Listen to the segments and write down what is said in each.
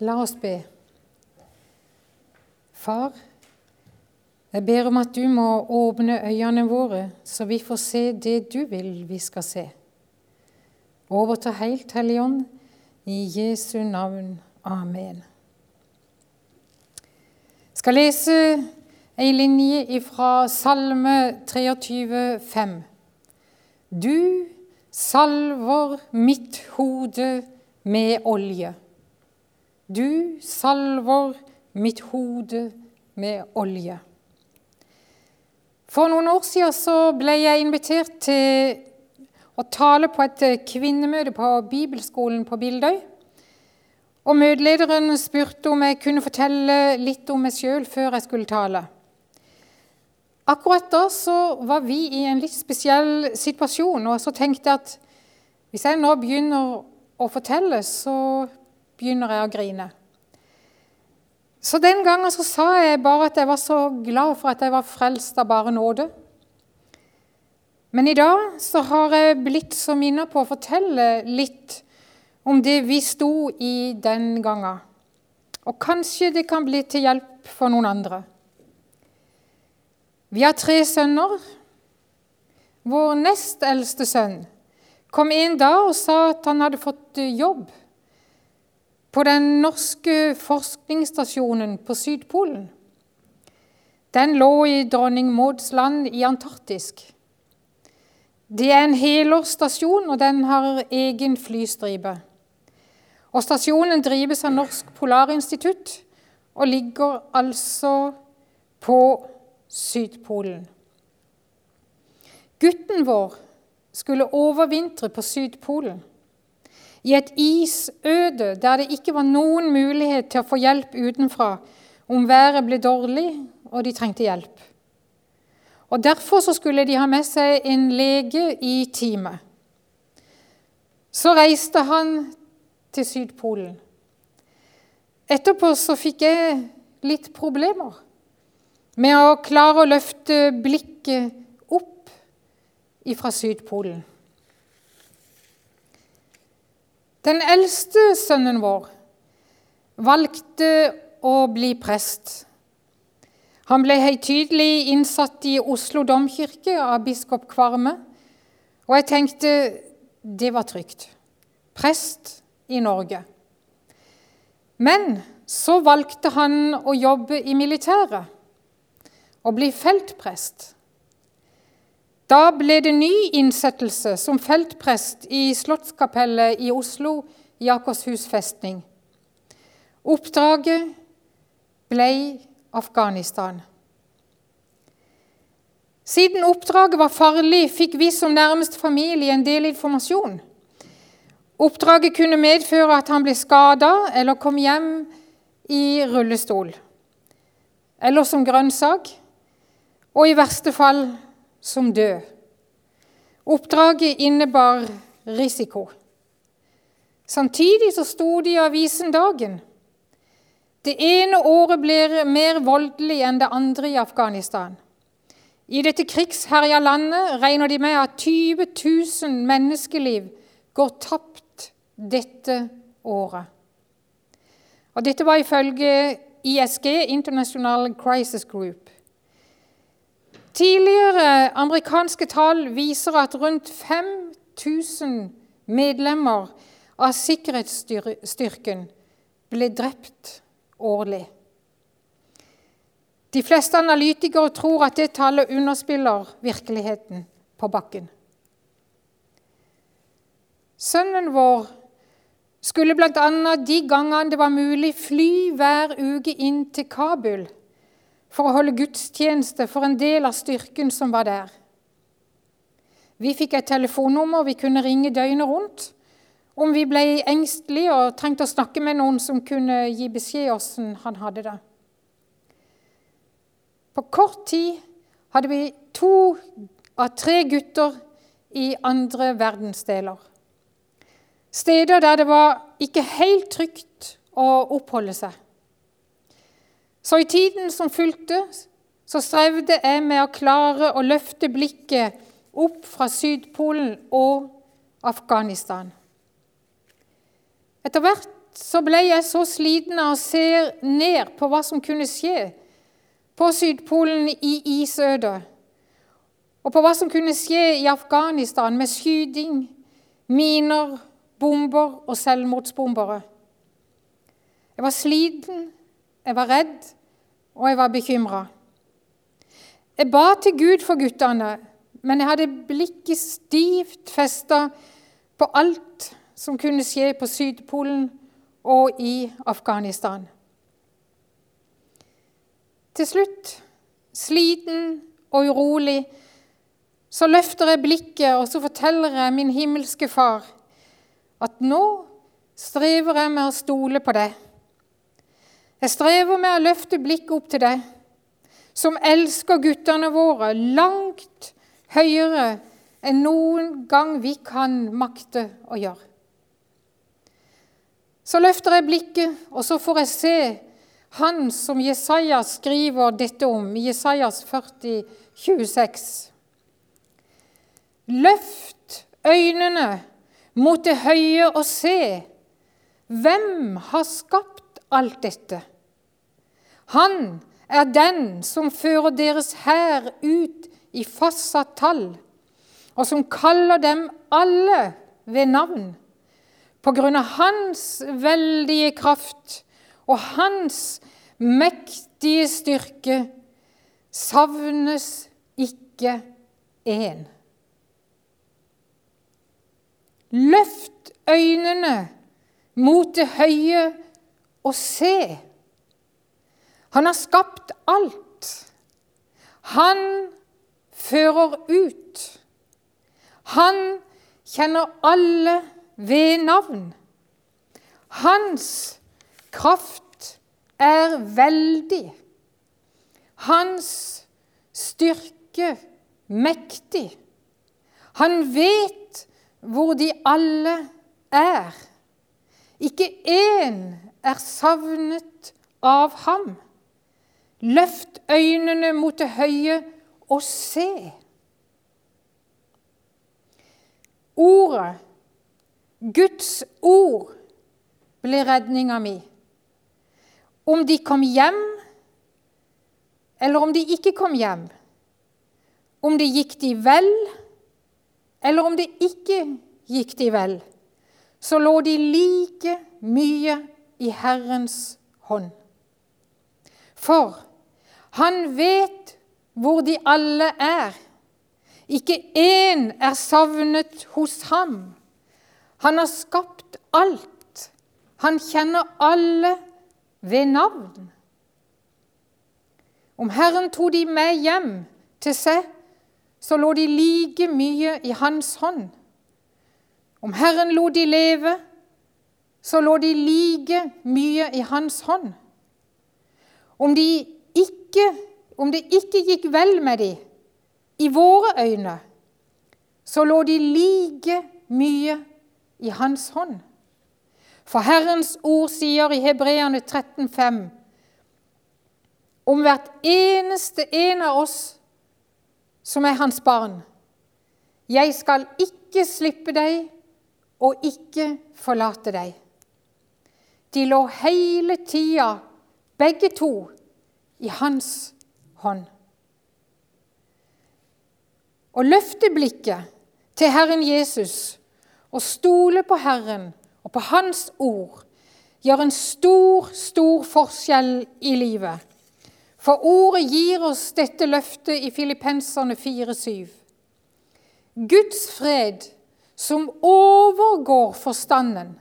La oss be. Far, jeg ber om at du må åpne øynene våre, så vi får se det du vil vi skal se. Overta helt, Helligånd, i Jesu navn. Amen. Jeg skal lese ei linje fra Salme 23, 5. Du salver mitt hode med olje. Du salver mitt hode med olje. For noen år siden så ble jeg invitert til å tale på et kvinnemøte på bibelskolen på Bildøy. Og Møtelederen spurte om jeg kunne fortelle litt om meg sjøl før jeg skulle tale. Akkurat da så var vi i en litt spesiell situasjon, og så tenkte jeg at hvis jeg nå begynner å fortelle, så begynner jeg å grine. Så den gangen så sa jeg bare at jeg var så glad for at jeg var frelst av bare nåde. Men i dag så har jeg blitt så minnet på å fortelle litt om det vi sto i den gangen. Og kanskje det kan bli til hjelp for noen andre. Vi har tre sønner. Vår nest eldste sønn kom en dag og sa at han hadde fått jobb på den norske forskningsstasjonen på Sydpolen. Den lå i Dronning Mauds land i Antarktisk. Det er en helårsstasjon, og den har egen flystripe. Og Stasjonen drives av Norsk Polarinstitutt og ligger altså på Sydpolen. Gutten vår skulle overvintre på Sydpolen i et isøde der det ikke var noen mulighet til å få hjelp utenfra om været ble dårlig og de trengte hjelp. Og Derfor så skulle de ha med seg en lege i teamet. Så reiste han til Sydpolen. Etterpå så fikk jeg litt problemer med å klare å løfte blikket opp ifra Sydpolen. Den eldste sønnen vår valgte å bli prest. Han ble høytidelig innsatt i Oslo domkirke av biskop Kvarme, og jeg tenkte det var trygt. Prest i Norge. Men så valgte han å jobbe i militæret og bli feltprest. Da ble det ny innsettelse som feltprest i Slottskapellet i Oslo, i Akershus festning. Oppdraget ble Afghanistan. Siden oppdraget var farlig, fikk vi som nærmeste familie en del informasjon. Oppdraget kunne medføre at han ble skada eller kom hjem i rullestol. Eller som grønnsak. Og i verste fall som død. Oppdraget innebar risiko. Samtidig så sto det i avisen Dagen. Det ene året blir mer voldelig enn det andre i Afghanistan. I dette krigsherja landet regner de med at 20 000 menneskeliv går tapt dette året. Og dette var ifølge ISG, International Crisis Group. Tidligere amerikanske tall viser at rundt 5000 medlemmer av sikkerhetsstyrken ble drept årlig. De fleste analytikere tror at det tallet underspiller virkeligheten på bakken. Sønnen vår skulle bl.a. de gangene det var mulig, fly hver uke inn til Kabul for å holde gudstjeneste for en del av styrken som var der. Vi fikk et telefonnummer vi kunne ringe døgnet rundt om vi ble engstelige og trengte å snakke med noen som kunne gi beskjed åssen han hadde det. På kort tid hadde vi to av tre gutter i andre verdensdeler. Steder der det var ikke helt trygt å oppholde seg. Så i tiden som fulgte, så strevde jeg med å klare å løfte blikket opp fra Sydpolen og Afghanistan. Etter hvert så ble jeg så sliten av å se ned på hva som kunne skje på Sydpolen i isødet, og på hva som kunne skje i Afghanistan med skyting, miner, bomber og selvmordsbombere. Jeg var sliten, jeg var redd, og jeg var bekymra. Jeg ba til Gud for guttene, men jeg hadde blikket stivt festa på alt som kunne skje på Sydpolen og i Afghanistan. Til slutt, sliten og urolig, så løfter jeg blikket og så forteller jeg min himmelske Far at nå strever jeg med å stole på deg. Jeg strever med å løfte blikket opp til deg, som elsker guttene våre langt høyere enn noen gang vi kan makte å gjøre. Så løfter jeg blikket, og så får jeg se han som Jesaja skriver dette om, i Jesajas 40, 26. Løft øynene mot det høye og se. Hvem har skapt alt dette? Han er den som fører deres hær ut i fastsatt tall, og som kaller dem alle ved navn på grunn av hans veldige kraft og hans mektige styrke savnes ikke én. Løft øynene mot det høye og se. Han har skapt alt. Han fører ut. Han kjenner alle ved navn. Hans kraft er veldig. Hans styrke mektig. Han vet hvor de alle er. Ikke én er savnet av ham. Løft øynene mot det høye og se. Ordet Guds ord ble redninga mi. Om de kom hjem, eller om de ikke kom hjem. Om det gikk de vel, eller om det ikke gikk de vel, så lå de like mye i Herrens hånd. For han vet hvor de alle er. Ikke én er savnet hos ham. Han har skapt alt. Han kjenner alle ved navn. Om Herren tok de med hjem til seg, så lå de like mye i hans hånd. Om Herren lot de leve, så lå de like mye i hans hånd. Om, de ikke, om det ikke gikk vel med de i våre øyne, så lå de like mye i hans hånd. For Herrens ord sier i Hebreane 13,5 om hvert eneste en av oss som er hans barn. Jeg skal ikke slippe deg og ikke forlate deg. De lå hele tida, begge to, i hans hånd. Å løfte blikket til Herren Jesus og stole på Herren og på Hans ord gjør en stor, stor forskjell i livet. For ordet gir oss dette løftet i Filippenserne 4,7. Guds fred, som overgår forstanden,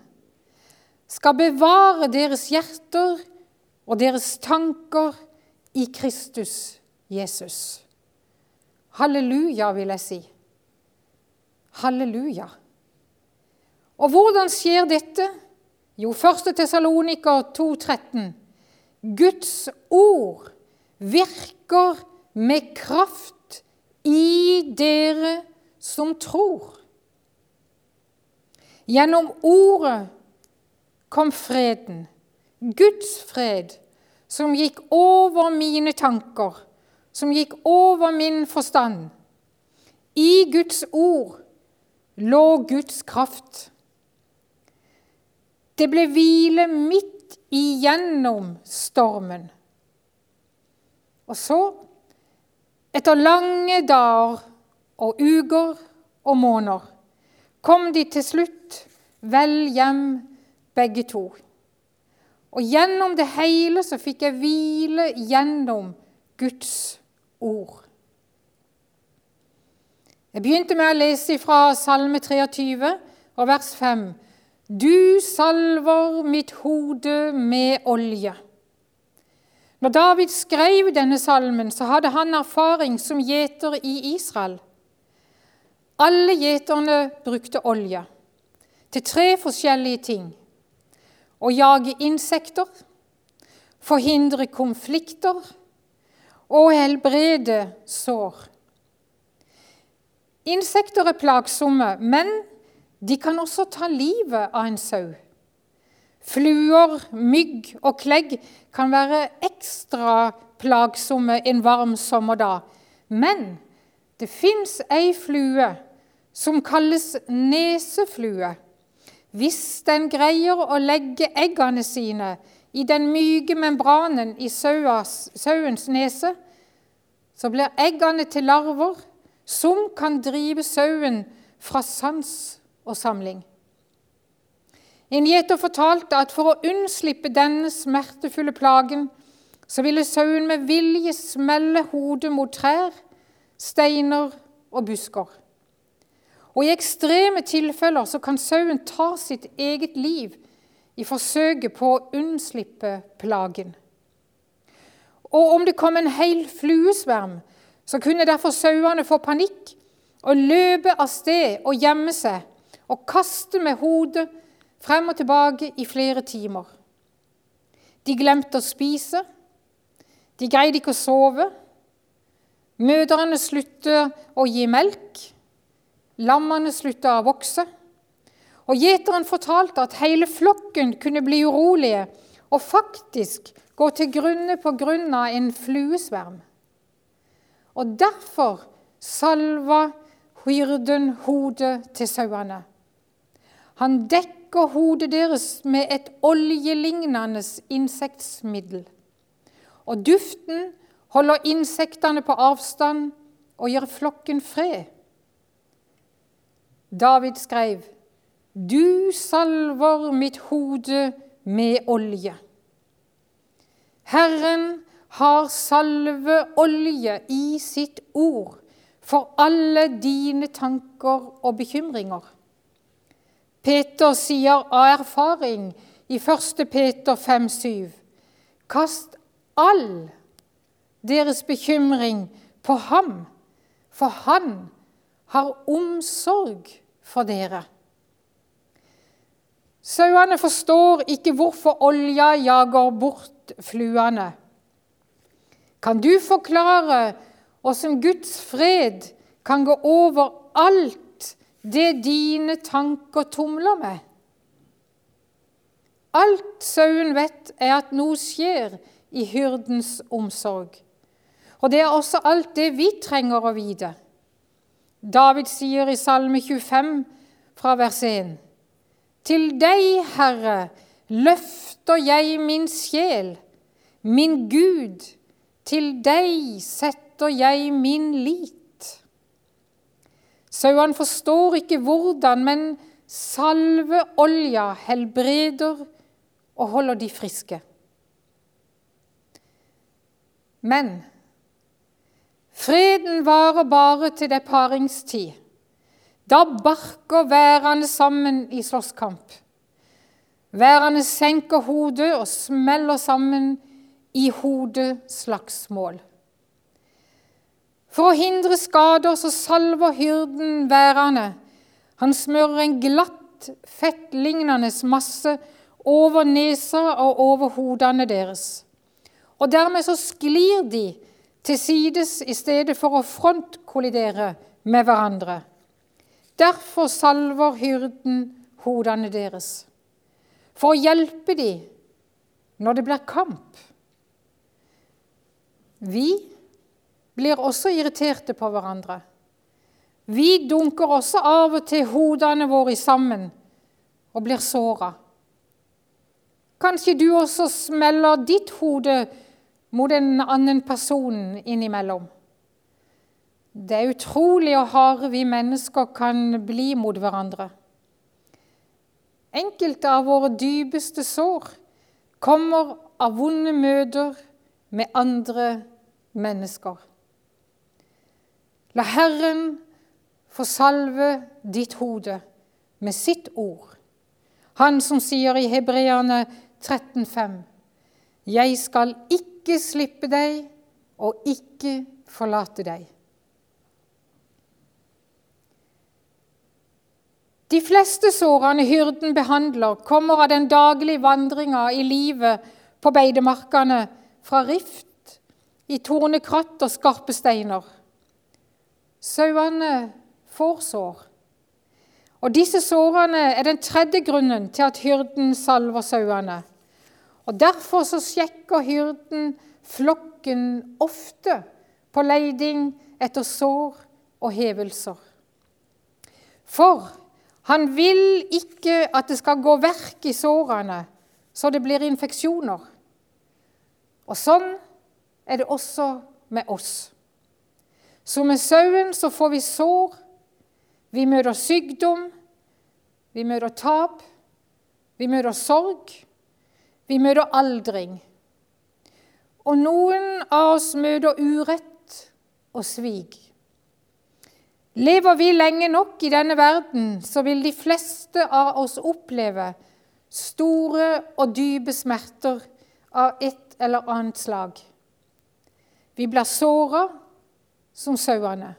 skal bevare deres hjerter og deres tanker i Kristus Jesus. Halleluja, vil jeg si. Halleluja. Og hvordan skjer dette? Jo, 1. Tessaloniker 2,13. Guds ord virker med kraft i dere som tror. Gjennom ordet kom freden, Guds fred, som gikk over mine tanker, som gikk over min forstand. I Guds ord lå Guds kraft. Det ble hvile midt igjennom stormen. Og så, etter lange dager og uker og måneder, kom de til slutt vel hjem, begge to. Og gjennom det hele så fikk jeg hvile gjennom Guds ord. Jeg begynte med å lese fra Salme 23 og vers 5. Du salver mitt hode med olje. Når David skrev denne salmen, så hadde han erfaring som gjeter i Israel. Alle gjeterne brukte olje til tre forskjellige ting. Å jage insekter, forhindre konflikter og helbrede sår. Insekter er plagsomme, men de kan også ta livet av en sau. Fluer, mygg og klegg kan være ekstra plagsomme en varm sommerdag. Men det fins ei flue som kalles neseflue. Hvis den greier å legge eggene sine i den myke membranen i sauens nese, så blir eggene til larver som kan drive sauen fra sans og samling. En gjeter fortalte at for å unnslippe denne smertefulle plagen, så ville sauen med vilje smelle hodet mot trær, steiner og busker. Og I ekstreme tilfeller så kan sauen ta sitt eget liv i forsøket på å unnslippe plagen. Og om det kom en hel fluesverm, så kunne derfor sauene få panikk og løpe av sted og gjemme seg og kaste med hodet frem og tilbake i flere timer. De glemte å spise, de greide ikke å sove. Mødrene sluttet å gi melk. Lammene slutta å vokse. Og Gjeteren fortalte at hele flokken kunne bli urolige og faktisk gå til grunne på grunn av en fluesverm. Og derfor salva hyrden hodet til sauene. Han dekker hodet deres med et oljelignende insektsmiddel. Og duften holder insektene på avstand og gir flokken fred. David skrev, 'Du salver mitt hode med olje'. Herren har salveolje i sitt ord for alle dine tanker og bekymringer. Peter sier av erfaring i 1. Peter 5,7.: Kast all deres bekymring på ham, for han har omsorg for dere. Sauene forstår ikke hvorfor olja jager bort fluene. Kan du forklare åssen Guds fred kan gå over alt det dine tanker tumler med? Alt sauen vet, er at noe skjer i hyrdens omsorg. Og det er også alt det vi trenger å vite. David sier i Salme 25 fra vers 1.: Til deg, Herre, løfter jeg min sjel, min Gud, til deg setter jeg min lit. Sauene forstår ikke hvordan, men salveolja helbreder og holder de friske. Men Freden varer bare til det paringstid. Da barker værene sammen i slåsskamp. Værene senker hodet og smeller sammen i hodeslagsmål. For å hindre skader så salver hyrden værene. Han smører en glatt, fettlignende masse over nesa og over hodene deres. Og dermed så sklir de til sides i stedet for å frontkollidere med hverandre. Derfor salver hyrden hodene deres, for å hjelpe dem når det blir kamp. Vi blir også irriterte på hverandre. Vi dunker også av og til hodene våre sammen og blir såra. Kanskje du også smeller ditt hode mot en annen person innimellom. Det er utrolig hvor harde vi mennesker kan bli mot hverandre. Enkelte av våre dypeste sår kommer av vonde møter med andre mennesker. La Herren få salve ditt hode med sitt ord. Han som sier i Hebreerne 13,5.: Jeg skal ikke slippe deg og ikke forlate deg. De fleste sårene hyrden behandler, kommer av den daglige vandringa i livet på beidemarkene fra rift, i tornekratt og skarpe steiner. Sauene får sår. Og Disse sårene er den tredje grunnen til at hyrden salver sauene. Og Derfor så sjekker hyrden flokken ofte på leiding etter sår og hevelser. For han vil ikke at det skal gå verk i sårene, så det blir infeksjoner. Og sånn er det også med oss. Som med sauen så får vi sår, vi møter sykdom, vi møter tap, vi møter sorg, vi møter aldring. Og noen av oss møter urett og svik. Lever vi lenge nok i denne verden, så vil de fleste av oss oppleve store og dype smerter av et eller annet slag. Vi blir såra som sauene.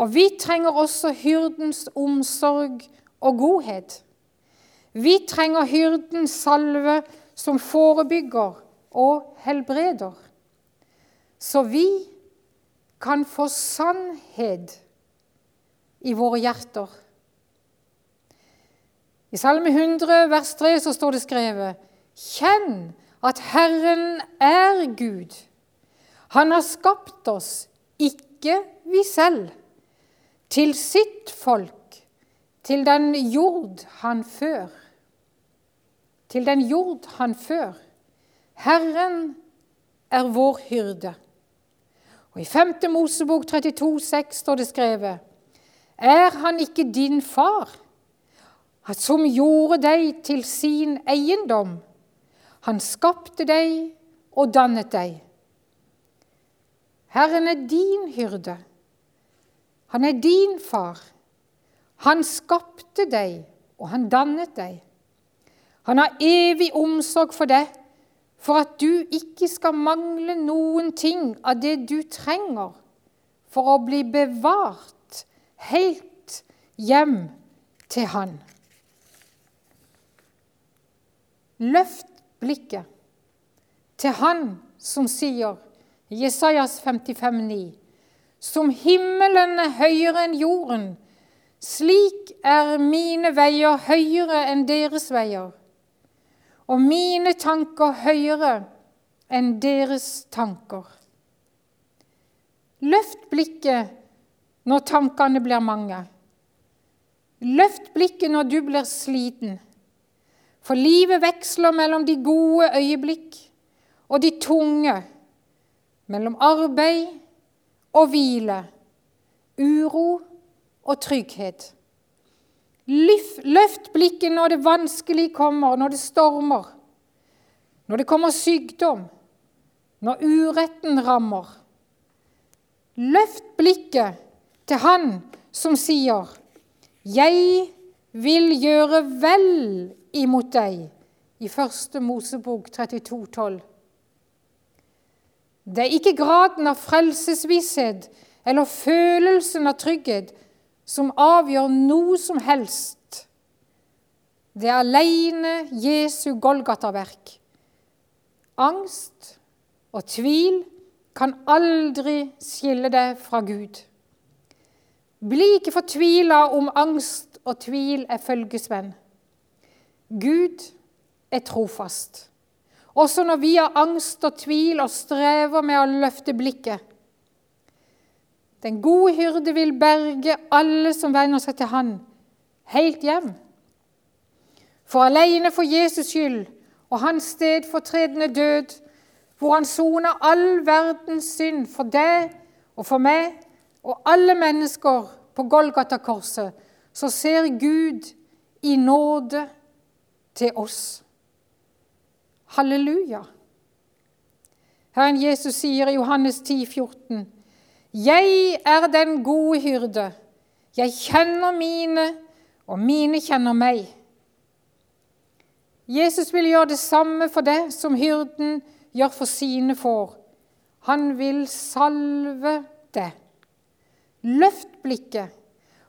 Og vi trenger også hyrdens omsorg og godhet. Vi trenger hyrdens salve som forebygger og helbreder, så vi kan få sannhet i våre hjerter. I Salme 100, vers 3, så står det skrevet Kjenn at Herren er Gud. Han har skapt oss, ikke vi selv, til sitt folk, til den jord han før. Til den jord han før. Herren er vår hyrde. Og I 5. Mosebok 32, 6 står det skrevet er han ikke din far, som gjorde deg til sin eiendom? Han skapte deg og dannet deg. Herren er din hyrde. Han er din far. Han skapte deg, og han dannet deg. Han har evig omsorg for deg, for at du ikke skal mangle noen ting av det du trenger for å bli bevart helt hjem til Han. Løft blikket til Han som sier, Jesajas 55, 55,9, som himmelen er høyere enn jorden, slik er mine veier høyere enn deres veier, og mine tanker høyere enn deres tanker. Løft blikket når tankene blir mange. Løft blikket når du blir sliten, for livet veksler mellom de gode øyeblikk og de tunge, mellom arbeid og hvile, uro og trygghet. Løft blikket når det vanskelig kommer, når det stormer, når det kommer sykdom, når uretten rammer. Løft blikket til Han som sier, 'Jeg vil gjøre vel imot deg', i 1. Mosebok 32, 12. Det er ikke graden av frelsesvisshet eller følelsen av trygghet som avgjør noe som helst. Det er alene Jesu Golgata-verk. Angst og tvil kan aldri skille deg fra Gud. Bli ikke fortvila om angst og tvil er følgesvenn. Gud er trofast, også når vi har angst og tvil og strever med å løfte blikket. Den gode hyrde vil berge alle som venner seg til Han, helt hjem. For alene for Jesus skyld og hans stedfortredende død, hvor han soner all verdens synd for deg og for meg og alle mennesker på Golgata-korset, så ser Gud i nåde til oss. Halleluja. Herren Jesus sier i Johannes 10, 14, Jeg er den gode hyrde. Jeg kjenner mine, og mine kjenner meg. Jesus vil gjøre det samme for deg som hyrden gjør for sine får. Han vil salve deg. Løft blikket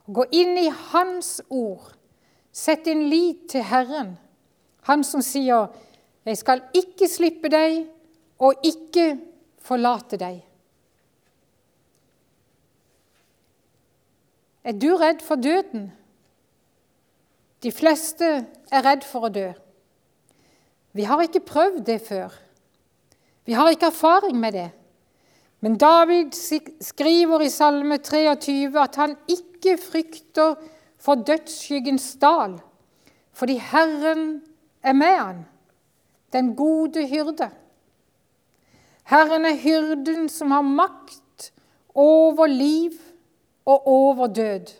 og gå inn i Hans ord. Sett din lit til Herren, Han som sier, 'Jeg skal ikke slippe deg og ikke forlate deg'. Er du redd for døden? De fleste er redd for å dø. Vi har ikke prøvd det før. Vi har ikke erfaring med det. Men David skriver i Salme 23 at han ikke frykter for dødsskyggens dal, fordi Herren er med han, den gode hyrde. Herren er hyrden som har makt over liv og over død.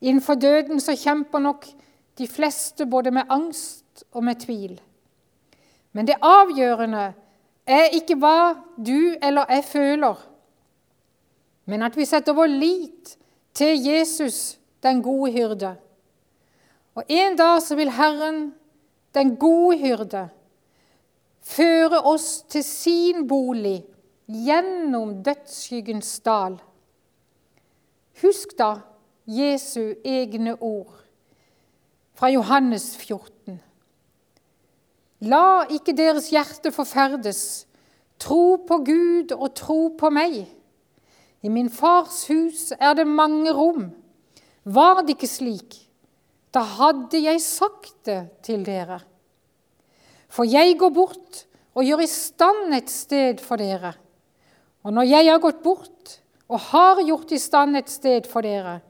Innenfor døden så kjemper nok de fleste både med angst og med tvil. Men det avgjørende er ikke hva du eller jeg føler, men at vi setter vår lit til Jesus, den gode hyrde. Og En dag så vil Herren, den gode hyrde, føre oss til sin bolig gjennom dødsskyggens dal. Husk da Jesu egne ord fra Johannes 14. La ikke deres hjerte forferdes. Tro på Gud og tro på meg. I min fars hus er det mange rom. Var det ikke slik, da hadde jeg sagt det til dere. For jeg går bort og gjør i stand et sted for dere. Og når jeg har gått bort og har gjort i stand et sted for dere,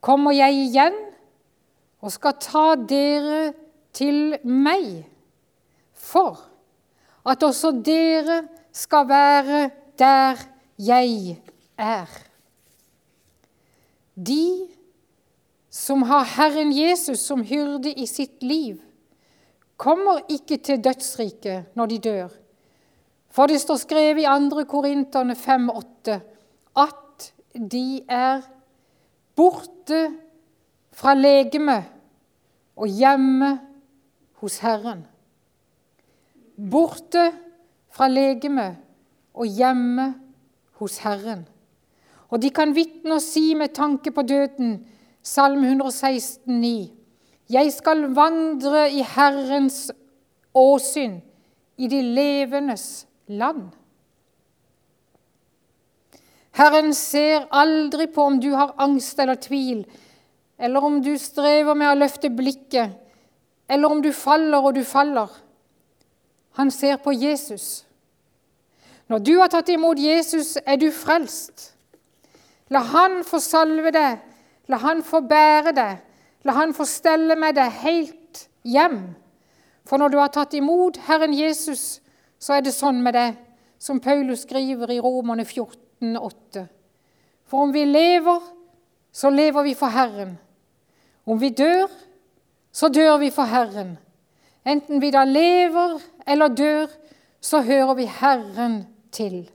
kommer jeg igjen og skal ta dere til meg, for at også dere skal være der jeg er. De som har Herren Jesus som hyrde i sitt liv, kommer ikke til dødsriket når de dør. For det står skrevet i 2. Korinterne 5,8 at de er borte fra legemet og hjemme hos Herren. Borte fra legemet og hjemme hos Herren. Og de kan vitne og si med tanke på døden, Salme 116, 116,9.: Jeg skal vandre i Herrens åsyn, i de levendes land. Herren ser aldri på om du har angst eller tvil, eller om du strever med å løfte blikket, eller om du faller og du faller. Han ser på Jesus. Når du har tatt imot Jesus, er du frelst. La Han få salve deg, la Han få bære deg, la Han få stelle med deg helt hjem. For når du har tatt imot Herren Jesus, så er det sånn med deg, som Paulus skriver i Romerne 14. 18,8. For om vi lever, så lever vi for Herren. Om vi dør, så dør vi for Herren. Enten vi da lever eller dør, så hører vi Herren til.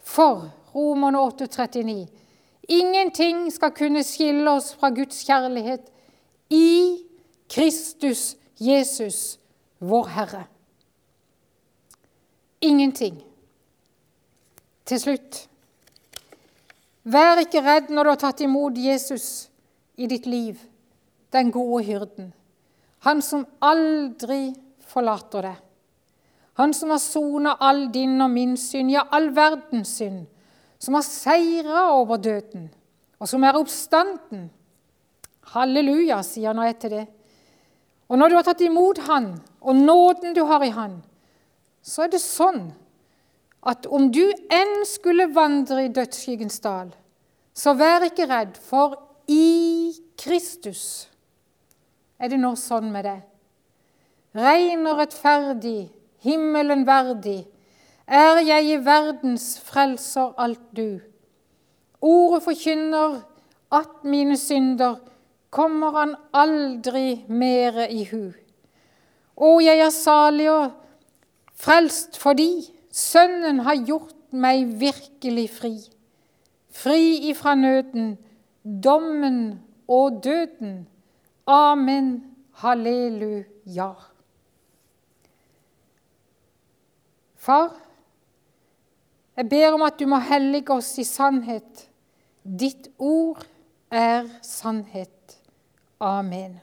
For Romerne 8,39 Ingenting skal kunne skille oss fra Guds kjærlighet i Kristus Jesus, vår Herre. Ingenting. Til slutt Vær ikke redd når du har tatt imot Jesus i ditt liv, den gode hyrden. Han som aldri forlater deg. Han som har sona all din og min synd, ja, all verdens synd. Som har seira over døden, og som er oppstanden. Halleluja, sier nå jeg til det. Og når du har tatt imot Han, og nåden du har i Han, så er det sånn at om du enn skulle vandre i dødsskyggens dal, så vær ikke redd, for i Kristus er det nå sånn med det. rein og rettferdig, himmelen verdig, er jeg i verdens frelser alt du. Ordet forkynner at mine synder kommer han aldri mere i hu. Å, jeg er salig og frelst fordi Sønnen har gjort meg virkelig fri. Fri ifra nøden, dommen og døden. Amen. Halleluja. Far, jeg ber om at du må hellige oss i sannhet. Ditt ord er sannhet. Amen.